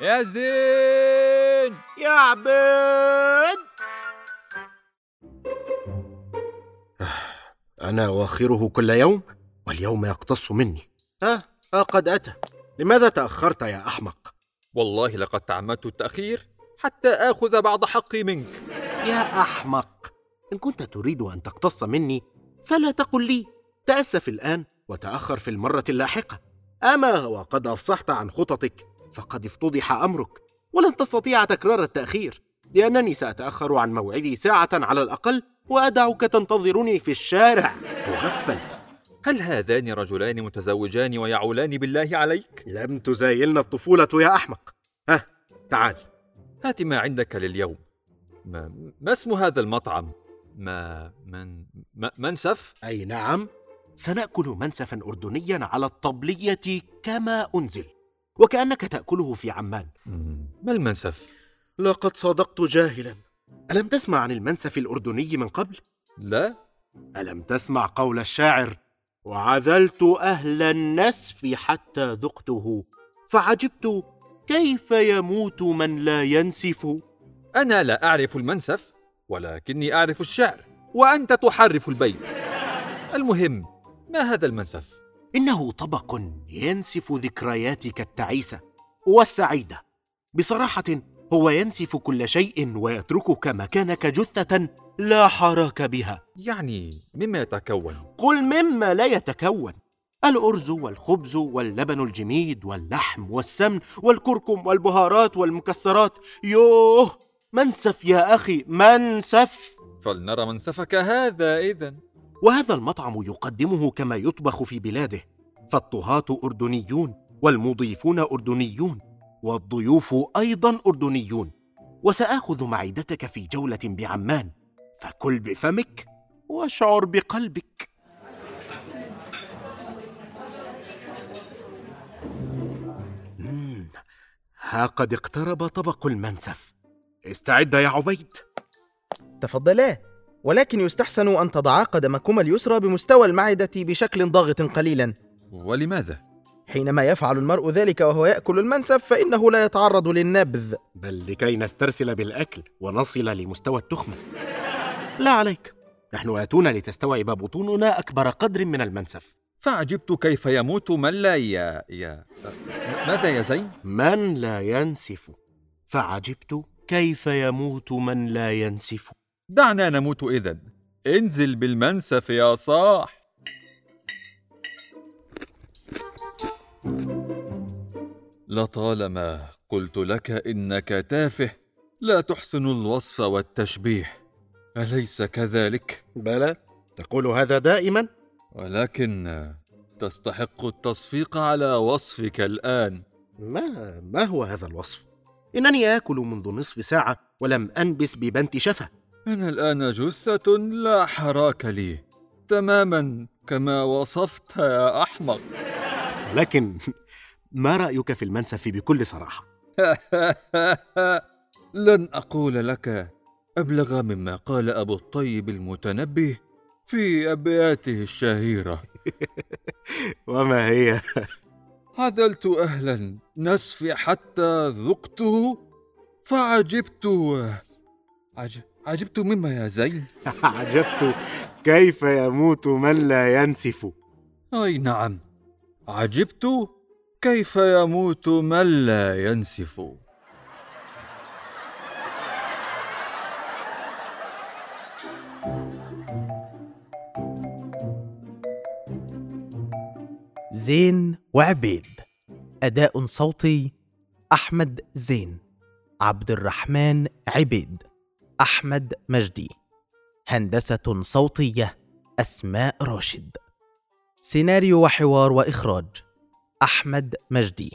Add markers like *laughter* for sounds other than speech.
يا زين! يا عبيد! أنا أؤخره كل يوم؟ واليوم يقتص مني. آه, آه قد أتى. لماذا تأخرت يا أحمق؟ والله لقد تعمدت التأخير حتى آخذ بعض حقي منك. يا أحمق إن كنت تريد أن تقتص مني فلا تقل لي. تأسف الآن وتأخر في المرة اللاحقة. أما وقد أفصحت عن خططك فقد افتضح أمرك ولن تستطيع تكرار التأخير لأنني سأتأخر عن موعدي ساعة على الأقل وأدعك تنتظرني في الشارع مغفل هل هذان رجلان متزوجان ويعولان بالله عليك؟ لم تزايلنا الطفولة يا أحمق ها تعال هات ما عندك لليوم ما, ما اسم هذا المطعم؟ ما من ما منسف؟ أي نعم سنأكل منسفا أردنيا على الطبلية كما أنزل وكأنك تأكله في عمان. ما المنسف؟ لقد صدقت جاهلا. ألم تسمع عن المنسف الأردني من قبل؟ لا. ألم تسمع قول الشاعر؟ وعذلت أهل النسف حتى ذقته فعجبت كيف يموت من لا ينسف. أنا لا أعرف المنسف ولكني أعرف الشعر وأنت تحرف البيت. المهم ما هذا المنسف؟ إنه طبق ينسف ذكرياتك التعيسة والسعيدة. بصراحة هو ينسف كل شيء ويتركك مكانك جثة لا حراك بها. يعني مما يتكون؟ قل مما لا يتكون. الأرز والخبز واللبن الجميد واللحم والسمن والكركم والبهارات والمكسرات. يوه منسف يا أخي منسف. فلنرى منسفك هذا إذا وهذا المطعم يقدمه كما يطبخ في بلاده. فالطهاة أردنيون والمضيفون أردنيون والضيوف أيضا أردنيون. وسآخذ معدتك في جولة بعمان. فكل بفمك واشعر بقلبك. ها قد اقترب طبق المنسف. استعد يا عبيد. تفضلا. ولكن يستحسن أن تضعا قدمكما اليسرى بمستوى المعدة بشكل ضاغط قليلا. ولماذا؟ حينما يفعل المرء ذلك وهو يأكل المنسف فإنه لا يتعرض للنبذ. بل لكي نسترسل بالأكل ونصل لمستوى التخمة. *laughs* لا عليك. نحن آتون لتستوعب بطوننا أكبر قدر من المنسف. فعجبت كيف يموت من لا ي... ي... ماذا يا زين؟ من لا ينسف. فعجبت كيف يموت من لا ينسف. دعنا نموت إذا انزل بالمنسف يا صاح. لطالما قلت لك إنك تافه لا تحسن الوصف والتشبيه. أليس كذلك؟ بلى تقول هذا دائما؟ ولكن تستحق التصفيق على وصفك الآن. ما ما هو هذا الوصف؟ إنني آكل منذ نصف ساعة ولم أنبس ببنت شفة أنا الآن جثة لا حراك لي تماما كما وصفت يا أحمق لكن ما رأيك في المنسف بكل صراحة؟ *laughs* لن أقول لك أبلغ مما قال أبو الطيب المتنبي في أبياته الشهيرة *laughs* وما هي؟ *laughs* عذلت أهل النسف حتى ذقته فعجبت عج... عجبت مما يا زين *laughs* عجبت كيف يموت من لا ينسف؟ أي نعم. عجبت كيف يموت من لا ينسف. زين وعبيد. أداء صوتي أحمد زين عبد الرحمن عبيد. أحمد مجدي هندسة صوتية أسماء راشد. سيناريو وحوار وإخراج أحمد مجدي.